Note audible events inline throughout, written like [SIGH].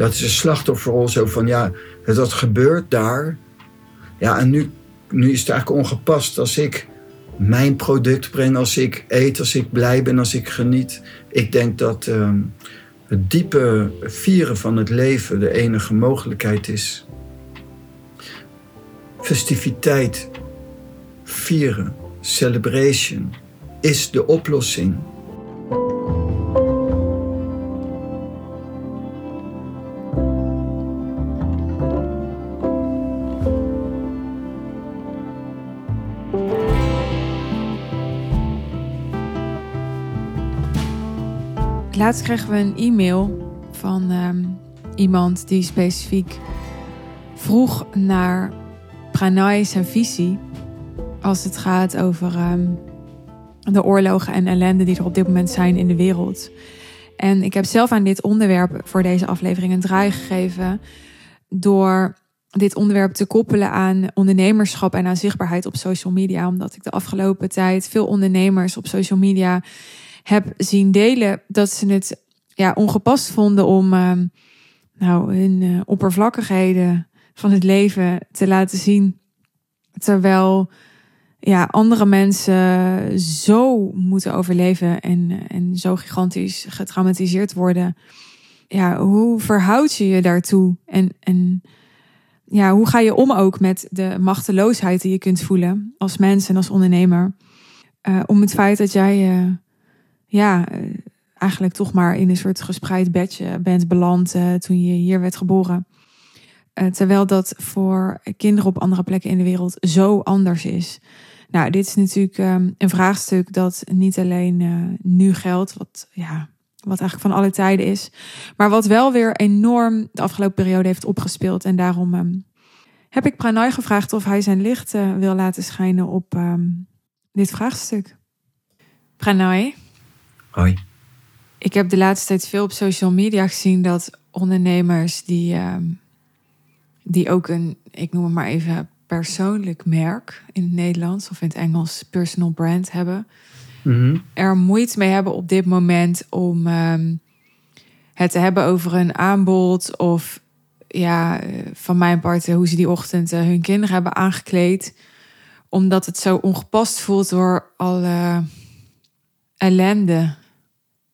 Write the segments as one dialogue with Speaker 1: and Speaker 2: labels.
Speaker 1: Dat is een slachtofferrol zo van ja, dat gebeurt daar. Ja, en nu, nu is het eigenlijk ongepast als ik mijn product breng, als ik eet, als ik blij ben, als ik geniet. Ik denk dat ehm, het diepe vieren van het leven de enige mogelijkheid is. Festiviteit, vieren, celebration is de oplossing.
Speaker 2: Laatst kregen we een e-mail van ehm, iemand die specifiek vroeg naar Pranay zijn visie als het gaat over ehm, de oorlogen en ellende die er op dit moment zijn in de wereld. En ik heb zelf aan dit onderwerp voor deze aflevering een draai gegeven door dit onderwerp te koppelen aan ondernemerschap en aan zichtbaarheid op social media. Omdat ik de afgelopen tijd veel ondernemers op social media heb zien delen dat ze het ja, ongepast vonden om uh, nou, hun uh, oppervlakkigheden van het leven te laten zien. Terwijl ja, andere mensen zo moeten overleven en, en zo gigantisch getraumatiseerd worden. Ja, hoe verhoud je je daartoe? En, en ja, hoe ga je om ook met de machteloosheid die je kunt voelen als mens en als ondernemer? Uh, om het feit dat jij uh, ja, eigenlijk toch maar in een soort gespreid bedje bent beland uh, toen je hier werd geboren. terwijl dat voor kinderen op andere plekken in de wereld zo anders is. Nou, dit is natuurlijk um, een vraagstuk dat niet alleen nu geldt, wat, ja, wat eigenlijk van alle tijden is, maar wat wel weer enorm de afgelopen periode heeft opgespeeld. En daarom um, heb ik Pranay gevraagd of hij zijn licht wil laten schijnen op um, dit vraagstuk. Pranay.
Speaker 1: Hoi.
Speaker 2: Ik heb de laatste tijd veel op social media gezien dat ondernemers die, die ook een, ik noem het maar even, persoonlijk merk in het Nederlands of in het Engels personal brand hebben,
Speaker 1: mm-hmm.
Speaker 2: er moeite mee hebben op dit moment om um, het te hebben over een aanbod of ja, van mijn part hoe ze die ochtend uh, hun kinderen hebben aangekleed, omdat het zo ongepast voelt door alle ellende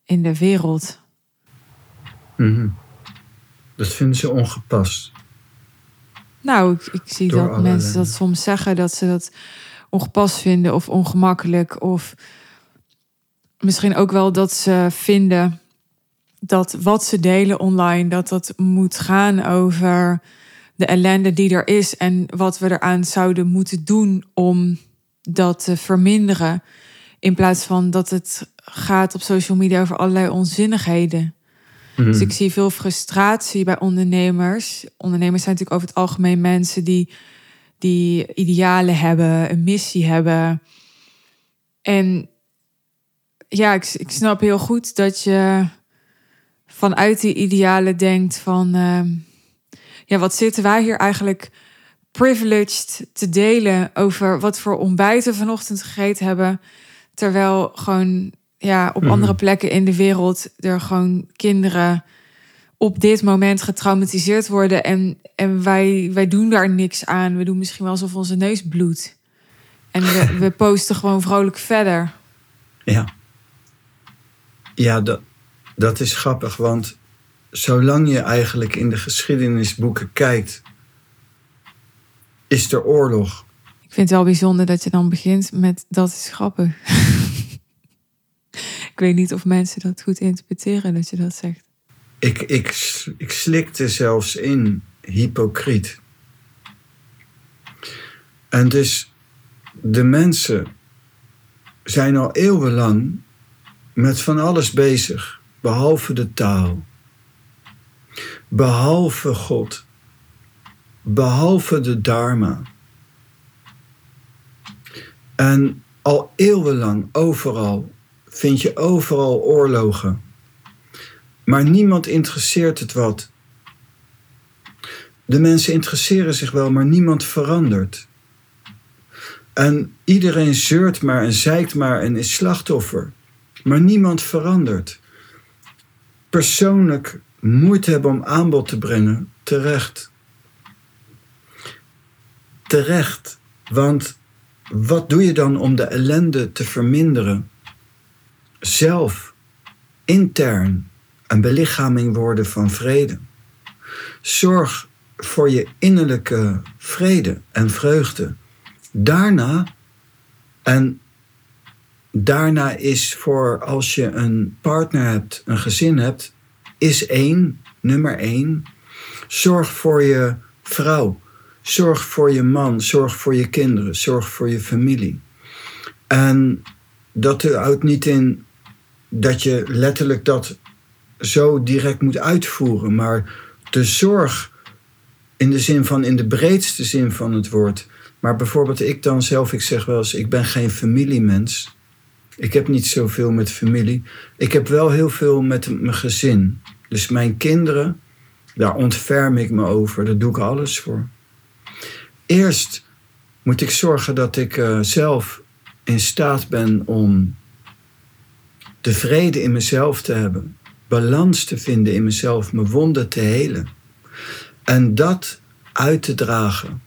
Speaker 2: in de wereld.
Speaker 1: Mm-hmm. Dat vinden ze ongepast.
Speaker 2: Nou, ik, ik zie Door dat mensen dat soms zeggen dat ze dat ongepast vinden of ongemakkelijk. Of misschien ook wel dat ze vinden dat wat ze delen online, dat dat moet gaan over de ellende die er is en wat we eraan zouden moeten doen om dat te verminderen. In plaats van dat het gaat op social media over allerlei onzinnigheden. Dus ik zie veel frustratie bij ondernemers. Ondernemers zijn natuurlijk over het algemeen mensen die, die idealen hebben, een missie hebben. En ja, ik, ik snap heel goed dat je vanuit die idealen denkt van... Uh, ja, wat zitten wij hier eigenlijk privileged te delen over wat voor ontbijten vanochtend gegeten hebben. Terwijl gewoon ja, op mhm. andere plekken in de wereld er gewoon kinderen op dit moment getraumatiseerd worden. En, en wij, wij doen daar niks aan. We doen misschien wel alsof onze neus bloedt. En we, [LAUGHS] we posten gewoon vrolijk verder.
Speaker 1: Ja. Ja, dat, dat is grappig, want zolang je eigenlijk in de geschiedenisboeken kijkt, is er oorlog.
Speaker 2: Ik vind het wel bijzonder dat je dan begint met dat is grappig. [LAUGHS] Ik weet niet of mensen dat goed interpreteren dat je dat zegt.
Speaker 1: Ik, ik, ik slikte zelfs in hypocriet. En dus de mensen zijn al eeuwenlang met van alles bezig, behalve de taal, behalve God, behalve de Dharma. En al eeuwenlang overal vind je overal oorlogen. Maar niemand interesseert het wat. De mensen interesseren zich wel, maar niemand verandert. En iedereen zeurt maar en zeikt maar en is slachtoffer. Maar niemand verandert. Persoonlijk moeite hebben om aanbod te brengen, terecht. Terecht, want wat doe je dan om de ellende te verminderen? Zelf, intern, een belichaming worden van vrede. Zorg voor je innerlijke vrede en vreugde. Daarna, en daarna is voor als je een partner hebt, een gezin hebt, is één, nummer één, zorg voor je vrouw. Zorg voor je man, zorg voor je kinderen, zorg voor je familie. En dat houdt niet in dat je letterlijk dat zo direct moet uitvoeren, maar de zorg in de zin van, in de breedste zin van het woord. Maar bijvoorbeeld ik dan zelf, ik zeg wel eens, ik ben geen familiemens. Ik heb niet zoveel met familie. Ik heb wel heel veel met mijn gezin. Dus mijn kinderen, daar ontferm ik me over. Daar doe ik alles voor. Eerst moet ik zorgen dat ik uh, zelf in staat ben om de vrede in mezelf te hebben. Balans te vinden in mezelf, mijn wonden te helen. En dat uit te dragen.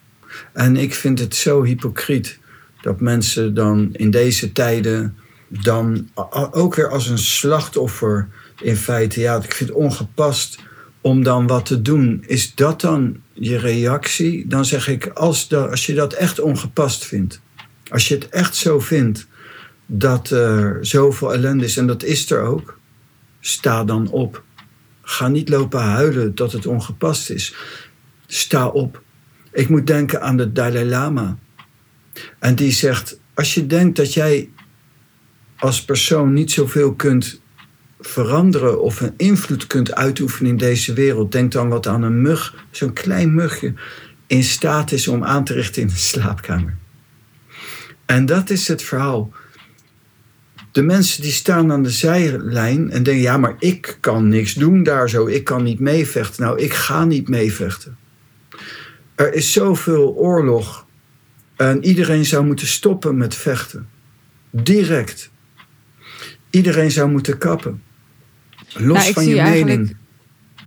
Speaker 1: En ik vind het zo hypocriet dat mensen dan in deze tijden dan ook weer als een slachtoffer in feite, ja, ik vind het ongepast om dan wat te doen. Is dat dan je reactie? Dan zeg ik, als, als je dat echt ongepast vindt, als je het echt zo vindt dat er zoveel ellende is, en dat is er ook, sta dan op. Ga niet lopen huilen dat het ongepast is. Sta op. Ik moet denken aan de Dalai Lama. En die zegt: Als je denkt dat jij als persoon niet zoveel kunt veranderen of een invloed kunt uitoefenen in deze wereld, denk dan wat aan een mug, zo'n klein mugje, in staat is om aan te richten in de slaapkamer. En dat is het verhaal. De mensen die staan aan de zijlijn en denken: ja, maar ik kan niks doen daar zo, ik kan niet meevechten. Nou, ik ga niet meevechten. Er is zoveel oorlog en iedereen zou moeten stoppen met vechten. Direct. Iedereen zou moeten kappen. Los nou, van je mening.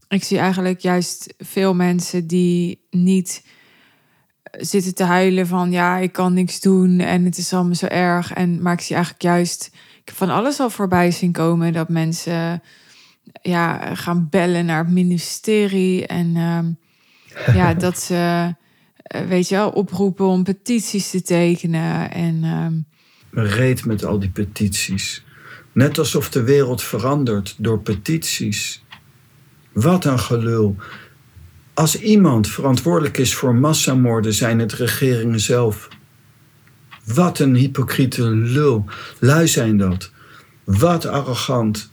Speaker 2: Ik zie eigenlijk juist veel mensen die niet zitten te huilen van ja, ik kan niks doen en het is allemaal zo erg. En, maar ik zie eigenlijk juist ik heb van alles al voorbij zien komen dat mensen ja, gaan bellen naar het ministerie en ehm, [LAUGHS] ja, dat ze eh, weet je wel, oproepen om petities te tekenen en um...
Speaker 1: reed met al die petities. Net alsof de wereld verandert door petities. Wat een gelul. Als iemand verantwoordelijk is voor massamoorden, zijn het regeringen zelf. Wat een hypocriete lul. Lui zijn dat. Wat arrogant.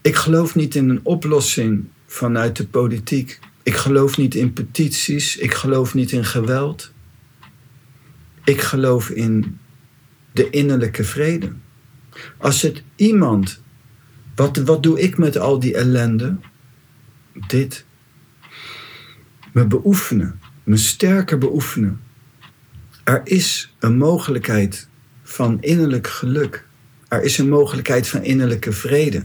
Speaker 1: Ik geloof niet in een oplossing vanuit de politiek. Ik geloof niet in petities. Ik geloof niet in geweld. Ik geloof in de innerlijke vrede. Als het iemand. Wat, wat doe ik met al die ellende? Dit. Me beoefenen. Me sterker beoefenen. Er is een mogelijkheid van innerlijk geluk. Er is een mogelijkheid van innerlijke vrede.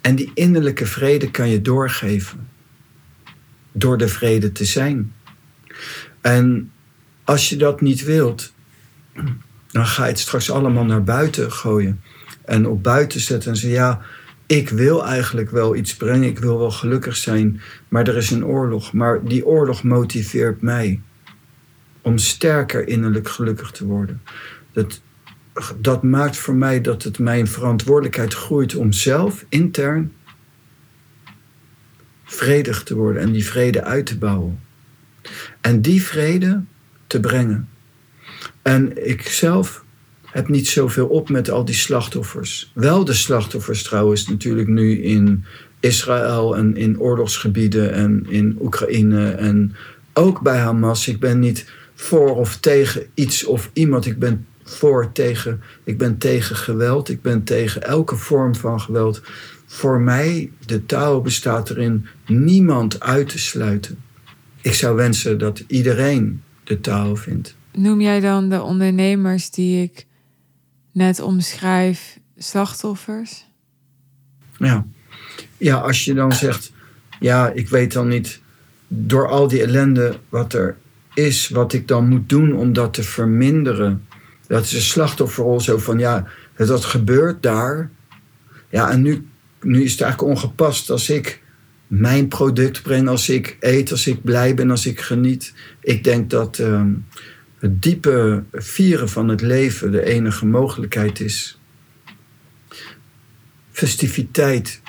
Speaker 1: En die innerlijke vrede kan je doorgeven. Door de vrede te zijn. En als je dat niet wilt, dan ga je het straks allemaal naar buiten gooien. En op buiten zetten en zeggen: Ja, ik wil eigenlijk wel iets brengen, ik wil wel gelukkig zijn, maar er is een oorlog. Maar die oorlog motiveert mij om sterker innerlijk gelukkig te worden. Dat, dat maakt voor mij dat het mijn verantwoordelijkheid groeit om zelf intern vredig te worden en die vrede uit te bouwen. En die vrede te brengen. En ik zelf heb niet zoveel op met al die slachtoffers. Wel de slachtoffers trouwens natuurlijk nu in Israël en in oorlogsgebieden en in Oekraïne en ook bij Hamas. Ik ben niet voor of tegen iets of iemand. Ik ben voor tegen, ik ben tegen geweld. Ik ben tegen elke vorm van geweld. Voor mij, de taal bestaat erin niemand uit te sluiten. Ik zou wensen dat iedereen de taal vindt.
Speaker 2: Noem jij dan de ondernemers die ik net omschrijf slachtoffers?
Speaker 1: Ja, ja, als je dan zegt, ja, ik weet dan niet door al die ellende wat er is, wat ik dan moet doen om dat te verminderen. Dat is een slachtofferrol zo van, ja, dat gebeurt daar. Ja, en nu, nu is het eigenlijk ongepast als ik mijn product breng, als ik eet, als ik blij ben, als ik geniet. Ik denk dat ehm, het diepe vieren van het leven de enige mogelijkheid is. Festiviteit,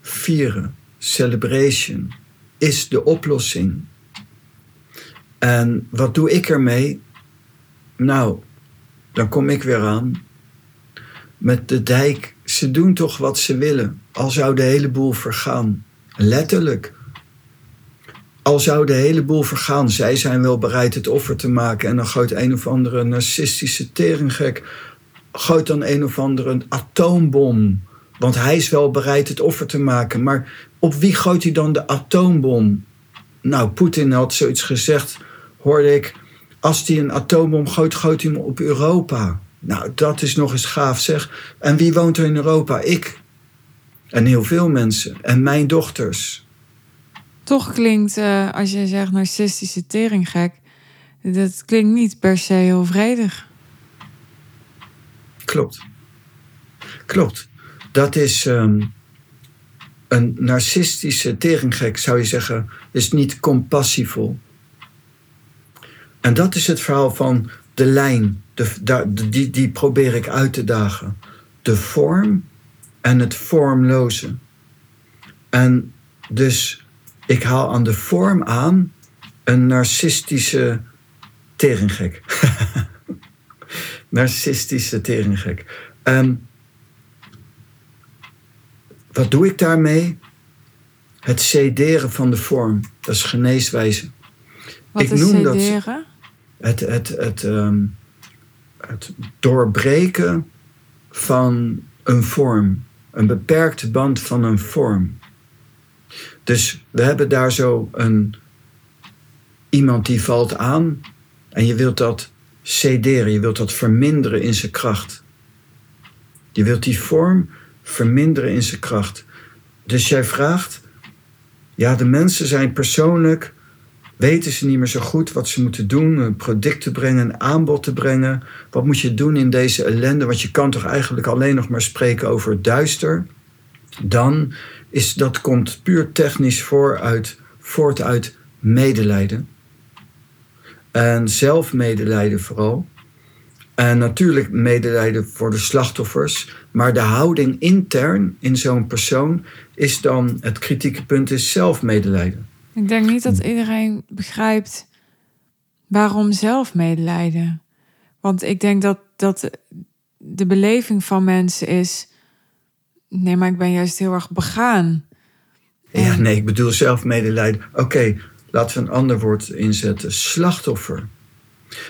Speaker 1: vieren, celebration is de oplossing. En wat doe ik ermee? Nou, dan kom ik weer aan. Met de dijk, ze doen toch wat ze willen, al zou de hele boel vergaan. Letterlijk. Al zou de hele boel vergaan, zij zijn wel bereid het offer te maken. En dan gooit een of andere narcistische teringgek, gooit dan een of andere atoombom. Want hij is wel bereid het offer te maken. Maar op wie gooit hij dan de atoombom? Nou, Poetin had zoiets gezegd, hoorde ik. Als hij een atoombom gooit, gooit hij hem op Europa. Nou, dat is nog eens gaaf zeg. En wie woont er in Europa? Ik. En heel veel mensen. En mijn dochters.
Speaker 2: Toch klinkt, uh, als je zegt narcistische teringgek, dat klinkt niet per se heel vredig.
Speaker 1: Klopt. Klopt. Dat is um, een narcistische teringgek, zou je zeggen, is niet compassievol. En dat is het verhaal van de lijn. De, die, die probeer ik uit te dagen. De vorm en het vormloze. En dus ik haal aan de vorm aan een narcistische teringgek. [LAUGHS] narcistische teringgek. Um, wat doe ik daarmee? Het cederen van de vorm. Dat is geneeswijze.
Speaker 2: Wat ik is noem cederen?
Speaker 1: Dat het, het, het, um, het doorbreken van een vorm een beperkte band van een vorm. Dus we hebben daar zo een iemand die valt aan en je wilt dat cederen, je wilt dat verminderen in zijn kracht. Je wilt die vorm verminderen in zijn kracht. Dus jij vraagt, ja, de mensen zijn persoonlijk weten ze niet meer zo goed wat ze moeten doen, een product te brengen, een aanbod te brengen. Wat moet je doen in deze ellende? Want je kan toch eigenlijk alleen nog maar spreken over duister. Dan is dat komt puur technisch vooruit, voort uit medelijden. En zelfmedelijden vooral. En natuurlijk medelijden voor de slachtoffers. Maar de houding intern in zo'n persoon is dan, het kritieke punt is zelfmedelijden.
Speaker 2: Ik denk niet dat iedereen begrijpt waarom zelf medelijden. Want ik denk dat, dat de beleving van mensen is. Nee, maar ik ben juist heel erg begaan.
Speaker 1: Ja, nee, ik bedoel zelf medelijden. Oké, laten we een ander woord inzetten: slachtoffer.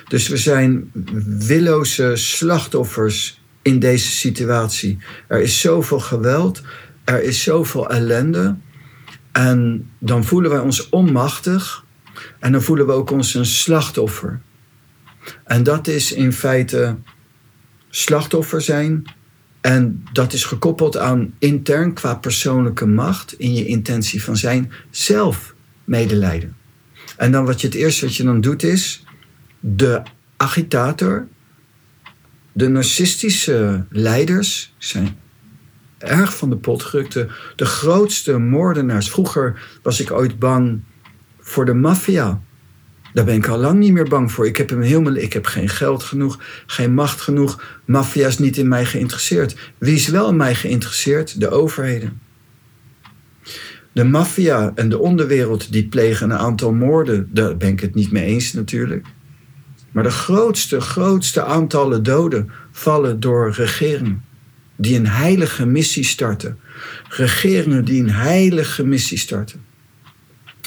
Speaker 1: Dus we zijn willoze slachtoffers in deze situatie. Er is zoveel geweld, er is zoveel ellende. En dan voelen wij ons onmachtig en dan voelen we ook ons een slachtoffer. En dat is in feite slachtoffer zijn. En dat is gekoppeld aan intern qua persoonlijke macht in je intentie van zijn zelf medelijden. En dan wat je het eerste wat je dan doet is de agitator, de narcistische leiders zijn erg van de pot gerukt. De, grootste moordenaars. Vroeger was ik ooit bang voor de maffia. Daar ben ik al lang niet meer bang voor. Ik heb, hem helemaal, ik heb geen geld genoeg, geen macht genoeg. Maffia is niet in mij geïnteresseerd. Wie is wel in mij geïnteresseerd? De overheden. De maffia en de onderwereld die plegen een aantal moorden. Daar ben ik het niet mee eens natuurlijk. Maar de grootste, grootste aantallen doden vallen door regeringen die een heilige missie starten. Regeringen die een heilige missie starten.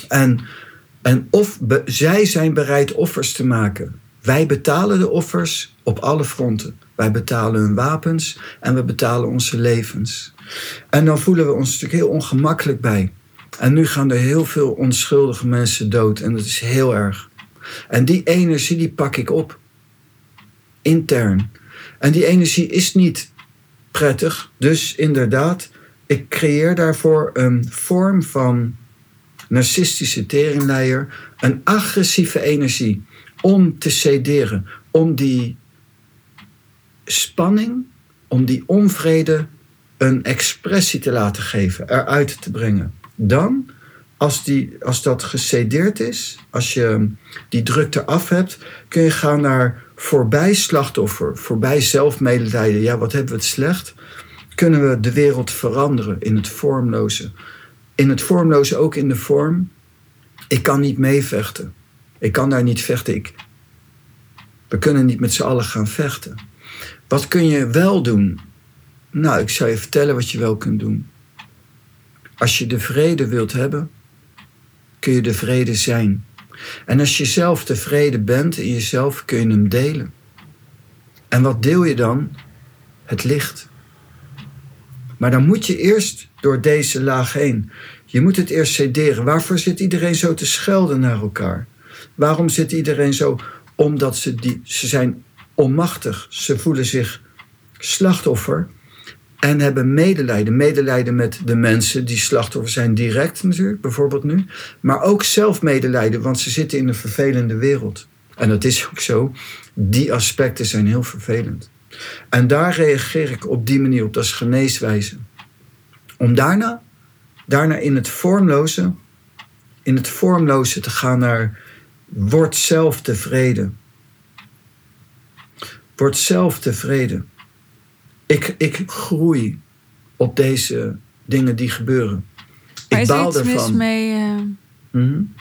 Speaker 1: En, en of zij zijn bereid offers te maken. Wij betalen de offers op alle fronten. Wij betalen hun wapens en we betalen onze levens. En dan voelen we ons natuurlijk heel ongemakkelijk bij. En nu gaan er heel veel onschuldige mensen dood en dat is heel erg. En die energie die pak ik op. Intern. En die energie is niet prettig. Dus inderdaad, ik creëer daarvoor een vorm van narcistische teringleier, een agressieve energie om te sederen, om die spanning, om die onvrede een expressie te laten geven, eruit te brengen. Dan, als, die, als dat gecedeerd is, als je die druk eraf hebt, kun je gaan naar voorbij slachtoffer, voorbij zelfmedelijden. Ja, wat hebben we het slecht? Kunnen we de wereld veranderen in het vormloze? In het vormloze ook in de vorm. Ik kan niet meevechten. Ik kan daar niet vechten. Ik, we kunnen niet met z'n allen gaan vechten. Wat kun je wel doen? Nou, ik zou je vertellen wat je wel kunt doen. Als je de vrede wilt hebben, kun je de vrede zijn. En als je zelf tevreden bent in jezelf, kun je hem delen. En wat deel je dan? Het licht. Maar dan moet je eerst door deze laag heen. Je moet het eerst cederen. Waarvoor zit iedereen zo te schelden naar elkaar? Waarom zit iedereen zo? Omdat ze, die, ze zijn onmachtig. Ze voelen zich slachtoffer en hebben medelijden. Medelijden met de mensen die slachtoffer zijn, direct natuurlijk, bijvoorbeeld nu. Maar ook zelf medelijden, want ze zitten in een vervelende wereld. En dat is ook zo. Die aspecten zijn heel vervelend. En daar reageer ik op die manier op, dat is geneeswijze. Om daarna, daarna in het vormloze, in het vormloze te gaan naar word zelf tevreden. Word zelf tevreden. Ik, ik groei op deze dingen die gebeuren.
Speaker 2: Maar ik is er iets ervan. mis mee? Uh, mm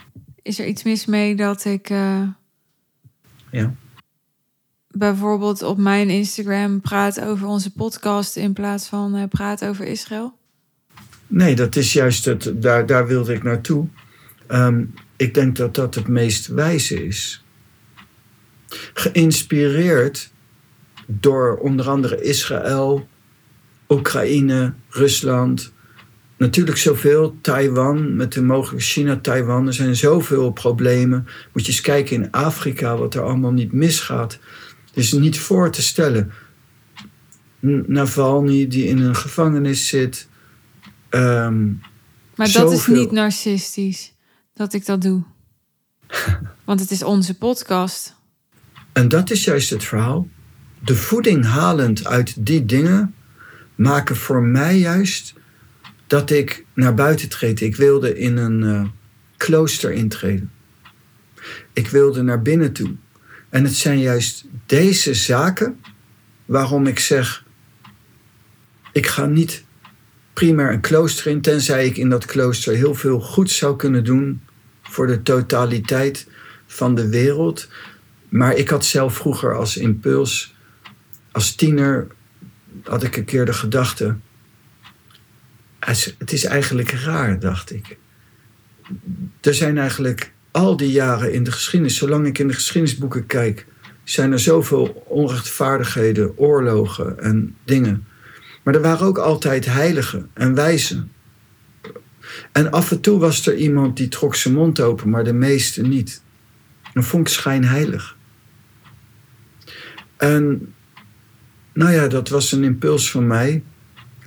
Speaker 2: Is er iets mis mee dat ik uh,
Speaker 1: ja.
Speaker 2: bijvoorbeeld op mijn Instagram praat over onze podcast in plaats van uh, praat over Israël?
Speaker 1: Nee, dat is juist het. Daar, daar wilde ik naartoe. Um, ik denk dat dat het meest wijze is. Geïnspireerd door onder andere Israël, Oekraïne, Rusland, natuurlijk zoveel, Taiwan, met de mogelijke China-Taiwan. Er zijn zoveel problemen. Moet je eens kijken in Afrika wat er allemaal niet misgaat. Het is niet voor te stellen. Navalny die in een gevangenis zit. Um,
Speaker 2: maar dat is niet narcistisch dat ik dat doe. [LAUGHS] Want het is onze podcast.
Speaker 1: En dat is juist het verhaal de voeding halend uit die dingen maken voor mij juist dat ik naar buiten treed. Ik wilde in een uh, klooster intreden. Ik wilde naar binnen toe. En het zijn juist deze zaken waarom ik zeg: ik ga niet primair een klooster in, tenzij ik in dat klooster heel veel goed zou kunnen doen voor de totaliteit van de wereld. Maar ik had zelf vroeger als impuls als tiener had ik een keer de gedachte. Het is eigenlijk raar, dacht ik. Er zijn eigenlijk al die jaren in de geschiedenis, zolang ik in de geschiedenisboeken kijk, zijn er zoveel onrechtvaardigheden, oorlogen en dingen. Maar er waren ook altijd heiligen en wijzen. En af en toe was er iemand die trok zijn mond open, maar de meeste niet. Dan vond ik schijnheilig. En nou ja, dat was een impuls van mij.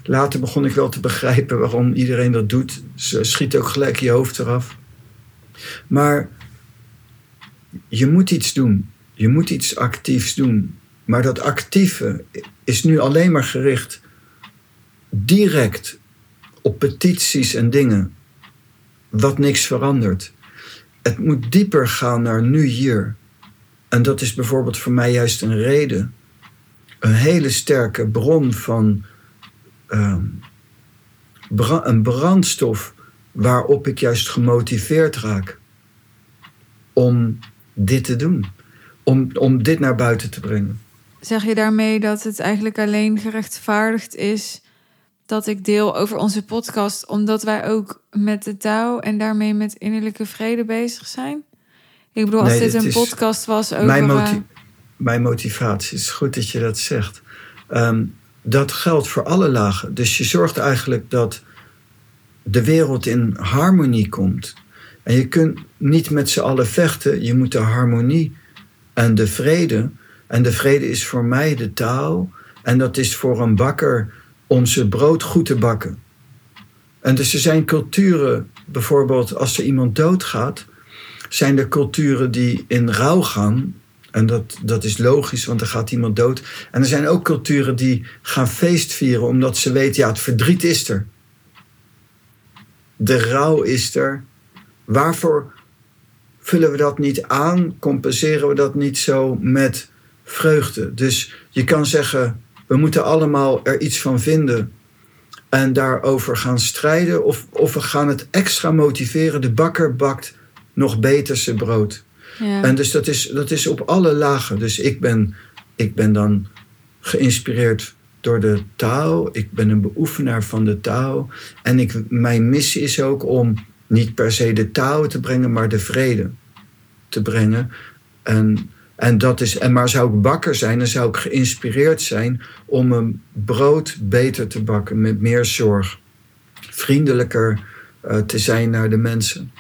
Speaker 1: Later begon ik wel te begrijpen waarom iedereen dat doet. Ze schiet ook gelijk je hoofd eraf. Maar je moet iets doen. Je moet iets actiefs doen. Maar dat actieve is nu alleen maar gericht direct op petities en dingen. Wat niks verandert. Het moet dieper gaan naar nu hier. En dat is bijvoorbeeld voor mij juist een reden een hele sterke bron van ehm, een brandstof waarop ik juist gemotiveerd raak om dit te doen, om, om dit naar buiten te brengen.
Speaker 2: Zeg je daarmee dat het eigenlijk alleen gerechtvaardigd is dat ik deel over onze podcast, omdat wij ook met de touw en daarmee met innerlijke vrede bezig zijn? Ik bedoel, als dit een podcast was over.
Speaker 1: Mijn, eh, mijn motivatie. Het is goed dat je dat zegt. Ehm, dat geldt voor alle lagen. Dus je zorgt eigenlijk dat de wereld in harmonie komt. En je kunt niet met z'n allen vechten. Je moet de harmonie en de vrede. En de vrede is voor mij de taal. En dat is voor een bakker om zijn brood goed te bakken. En dus er zijn culturen, bijvoorbeeld als er iemand doodgaat, zijn er culturen die in rouw gaan. En dat, dat is logisch, want er gaat iemand dood. En er zijn ook culturen die gaan feestvieren omdat ze weten, ja, het verdriet is er. De rouw is er. Waarvoor vullen we dat niet aan? Compenseren we dat niet zo met vreugde? Dus je kan zeggen, we moeten allemaal er iets van vinden en daarover gaan strijden. Of, of we gaan het extra motiveren. De bakker bakt nog beter zijn brood. En dus dat is, dat is op alle lagen. Dus ik ben, ik ben dan geïnspireerd door de taal. Ik ben een beoefenaar van de taal. En ik, mijn missie is ook om niet per se de taal te brengen, maar de vrede te brengen. En, en dat is, en maar zou ik bakker zijn, dan zou ik geïnspireerd zijn om een brood beter te bakken met meer zorg. Vriendelijker eh, te zijn naar de mensen.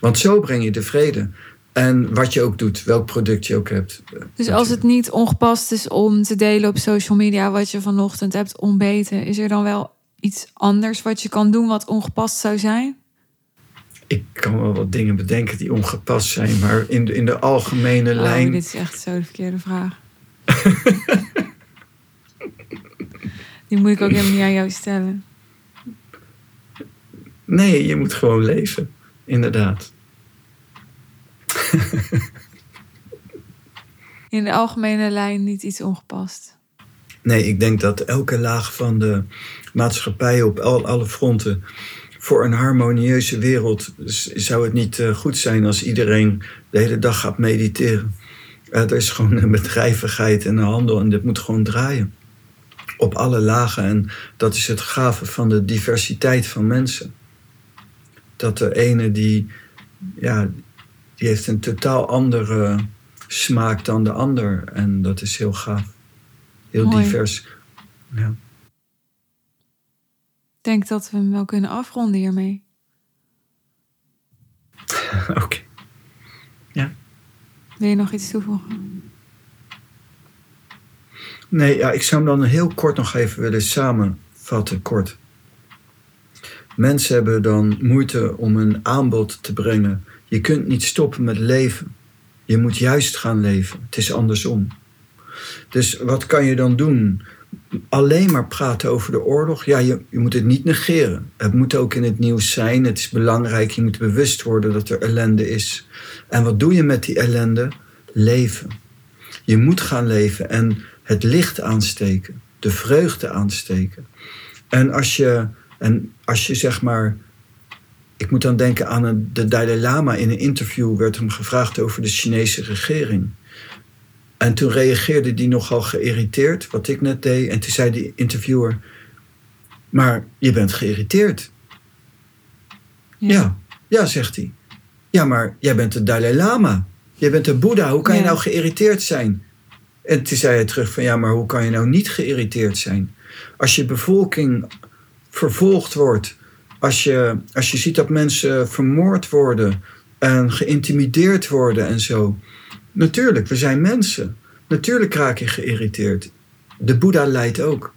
Speaker 1: Want zo breng je de vrede. En wat je ook doet, welk product je ook hebt.
Speaker 2: Dus als het niet ongepast is om te delen op social media wat je vanochtend hebt ontbeten, is er dan wel iets anders wat je kan doen wat ongepast zou zijn?
Speaker 1: Ik kan wel wat dingen bedenken die ongepast zijn, maar in de, in de algemene
Speaker 2: Oh,
Speaker 1: lijn.
Speaker 2: dit is echt zo de verkeerde vraag. [LAUGHS] Die moet ik ook helemaal niet aan jou stellen.
Speaker 1: Nee, je moet gewoon leven. Inderdaad. [LAUGHS]
Speaker 2: In de algemene lijn niet iets ongepast.
Speaker 1: Nee, ik denk dat elke laag van de maatschappij op al, alle fronten. voor een harmonieuze wereld zou het niet eh, goed zijn als iedereen de hele dag gaat mediteren. Eh, er is gewoon een bedrijvigheid en een handel en dit moet gewoon draaien. Op alle lagen. En dat is het gave van de diversiteit van mensen. Dat de ene die, ja, die heeft een totaal andere smaak dan de ander. En dat is heel gaaf. Heel
Speaker 2: Mooi.
Speaker 1: divers. Ja.
Speaker 2: Ik denk dat we hem wel kunnen afronden hiermee. [LAUGHS]
Speaker 1: Oké.
Speaker 2: Wil je nog iets toevoegen?
Speaker 1: Nee, ja, ik zou hem dan heel kort nog even willen samenvatten. Kort. Mensen hebben dan moeite om een aanbod te brengen. Je kunt niet stoppen met leven. Je moet juist gaan leven. Het is andersom. Dus wat kan je dan doen? Alleen maar praten over de oorlog? Ja, je, je moet het niet negeren. Het moet ook in het nieuws zijn. Het is belangrijk. Je moet bewust worden dat er ellende is. En wat doe je met die ellende? Leven. Je moet gaan leven en het licht aansteken, de vreugde aansteken. En als je, en als je zeg maar. Ik moet dan denken aan een, de Dalai Lama. In een interview werd hem gevraagd over de Chinese regering. En toen reageerde die nogal geïrriteerd, wat ik net deed. En toen zei die interviewer: Maar je bent geïrriteerd. Ja, ja, zegt hij. Ja, maar jij bent de Dalai Lama. Jij bent de Boeddha. Hoe kan je nou geïrriteerd zijn? En toen zei hij terug van ja, maar hoe kan je nou niet geïrriteerd zijn? Als je bevolking vervolgd wordt, als je, als je ziet dat mensen vermoord worden en geïntimideerd worden en zo. Natuurlijk, we zijn mensen. Natuurlijk raak je geïrriteerd. De Boeddha lijdt ook.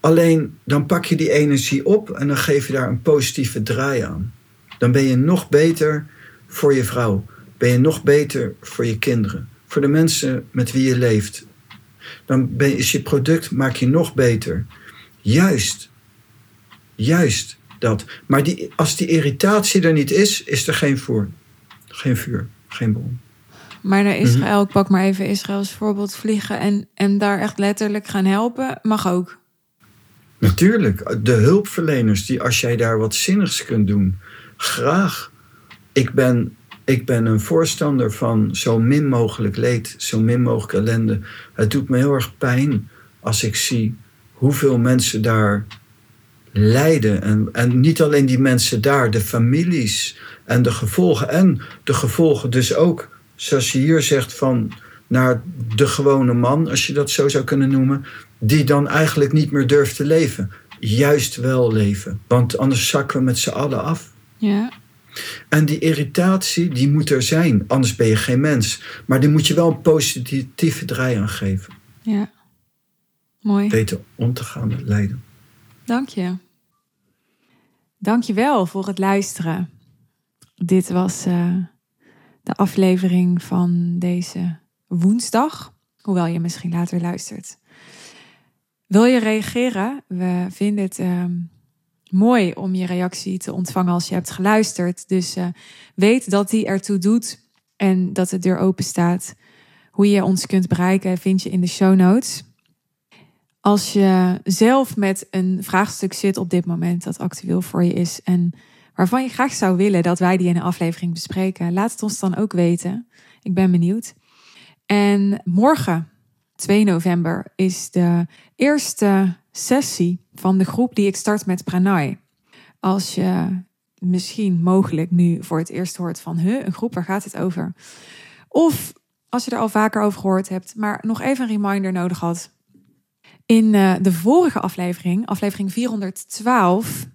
Speaker 1: Alleen dan pak je die energie op en dan geef je daar een positieve draai aan. Dan ben je nog beter voor je vrouw. Ben je nog beter voor je kinderen. Voor de mensen met wie je leeft. Dan ben, is je product, maak je nog beter. Juist. Juist dat. Maar die, als die irritatie er niet is, is er geen vuur. Geen vuur, geen bron.
Speaker 2: Maar naar Israël, ik pak maar even Israël als voorbeeld, vliegen en, en daar echt letterlijk gaan helpen, mag ook.
Speaker 1: Natuurlijk, de hulpverleners, die als jij daar wat zinnigs kunt doen, graag. Ik ben, ik ben een voorstander van zo min mogelijk leed, zo min mogelijk ellende. Het doet me heel erg pijn als ik zie hoeveel mensen daar lijden. En, en niet alleen die mensen daar, de families en de gevolgen. En de gevolgen dus ook, zoals je hier zegt, van naar de gewone man, als je dat zo zou kunnen noemen, die dan eigenlijk niet meer durft te leven. Juist wel leven, want anders zakken we met z'n allen af.
Speaker 2: Ja,
Speaker 1: En die irritatie, die moet er zijn, anders ben je geen mens. Maar die moet je wel een positieve draai aan geven.
Speaker 2: ja. Mooi.
Speaker 1: Weten om te gaan met lijden.
Speaker 2: Dank je. Dankjewel voor het luisteren. Dit was uh, de aflevering van deze woensdag, hoewel je misschien later luistert. Wil je reageren? We vinden het uh, mooi om je reactie te ontvangen als je hebt geluisterd. Dus uh, weet dat die ertoe doet en dat de deur open staat. Hoe je ons kunt bereiken vind je in de show notes. Als je zelf met een vraagstuk zit op dit moment dat actueel voor je is en waarvan je graag zou willen dat wij die in een aflevering bespreken, laat het ons dan ook weten. Ik ben benieuwd. En morgen, 2 november, is de eerste sessie van de groep die ik start met Pranay. Als je misschien mogelijk nu voor het eerst hoort van, huh, een groep, waar gaat het over? Of als je er al vaker over gehoord hebt, maar nog even een reminder nodig had. In uh, de vorige aflevering, aflevering 412,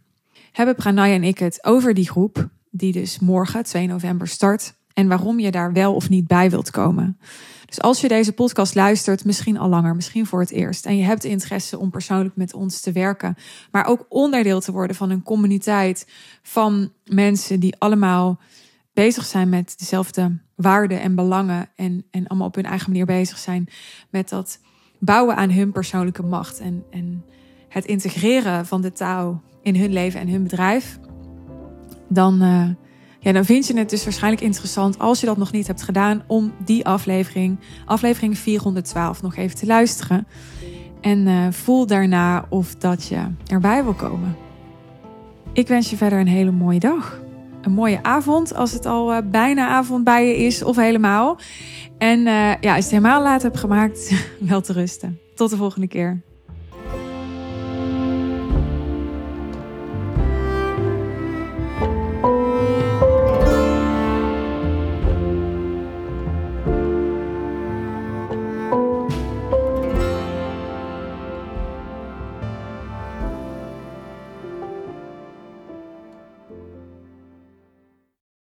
Speaker 2: hebben Pranay en ik het over die groep, die dus morgen, 2 november, start. En waarom je daar wel of niet bij wilt komen. Dus als je deze podcast luistert, misschien al langer, misschien voor het eerst. En je hebt interesse om persoonlijk met ons te werken. Maar ook onderdeel te worden van een communiteit van mensen die allemaal bezig zijn met dezelfde waarden en belangen. En, en allemaal op hun eigen manier bezig zijn met dat bouwen aan hun persoonlijke macht. En, en het integreren van de taal in hun leven en hun bedrijf. Dan, uh, ja, dan vind je het dus waarschijnlijk interessant, als je dat nog niet hebt gedaan, om die aflevering, aflevering 412, nog even te luisteren. En uh, voel daarna of dat je erbij wil komen. Ik wens je verder een hele mooie dag. Een mooie avond, als het al uh, bijna avond bij je is, of helemaal. En ja, als je het helemaal laat hebt gemaakt, [LAUGHS] wel te rusten. Tot de volgende keer.